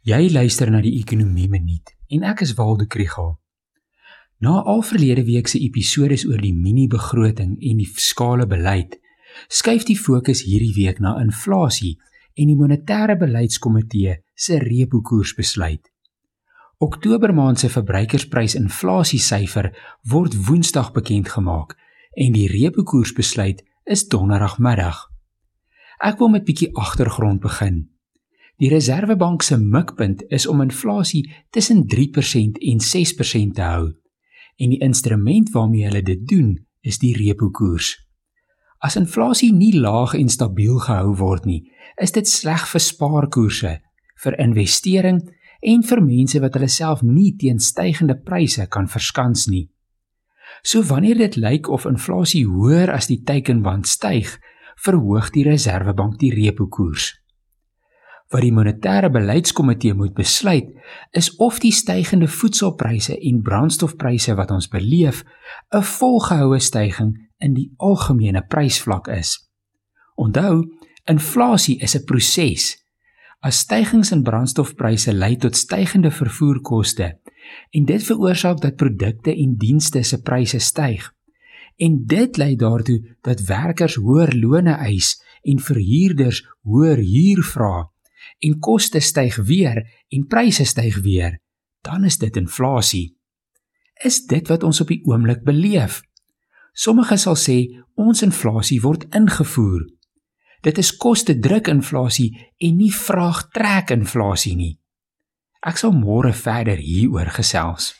Jy luister na die Ekonomie Minuut en ek is Waldo Krügel. Na al verlede week se episode oor die mini-begroting en die fiskale beleid, skuif die fokus hierdie week na inflasie en die monetêre beleidskomitee se repo koersbesluit. Oktober maand se verbruikersprysinflasiesyfer word Woensdag bekend gemaak en die repo koersbesluit is Donderdagmiddag. Ek wil met bietjie agtergrond begin. Die Reserwebank se mikpunt is om inflasie tussen 3% en 6% te hou. En die instrument waarmee hulle dit doen, is die repo koers. As inflasie nie laag en stabiel gehou word nie, is dit sleg vir spaarkoerse, vir investering en vir mense wat hulle self nie teen stygende pryse kan verskans nie. So wanneer dit lyk of inflasie hoër as die teikenband styg, verhoog die Reserwebank die repo koers wat die monetêre beleidskomitee moet besluit is of die stygende voedselpryse en brandstofpryse wat ons beleef 'n volgehoue stygings in die algemene prysvlak is. Onthou, inflasie is 'n proses. As stygings in brandstofpryse lei tot stygende vervoerkoste en dit veroorsaak dat produkte en dienste se pryse styg en dit lei daartoe dat werkers hoër lone eis en verhuurders hoër huur vra en koste styg weer en pryse styg weer, dan is dit inflasie. Is dit wat ons op die oomblik beleef? Sommige sal sê ons inflasie word ingevoer. Dit is koste druk inflasie en nie vraag trek inflasie nie. Ek sal môre verder hieroor gesels.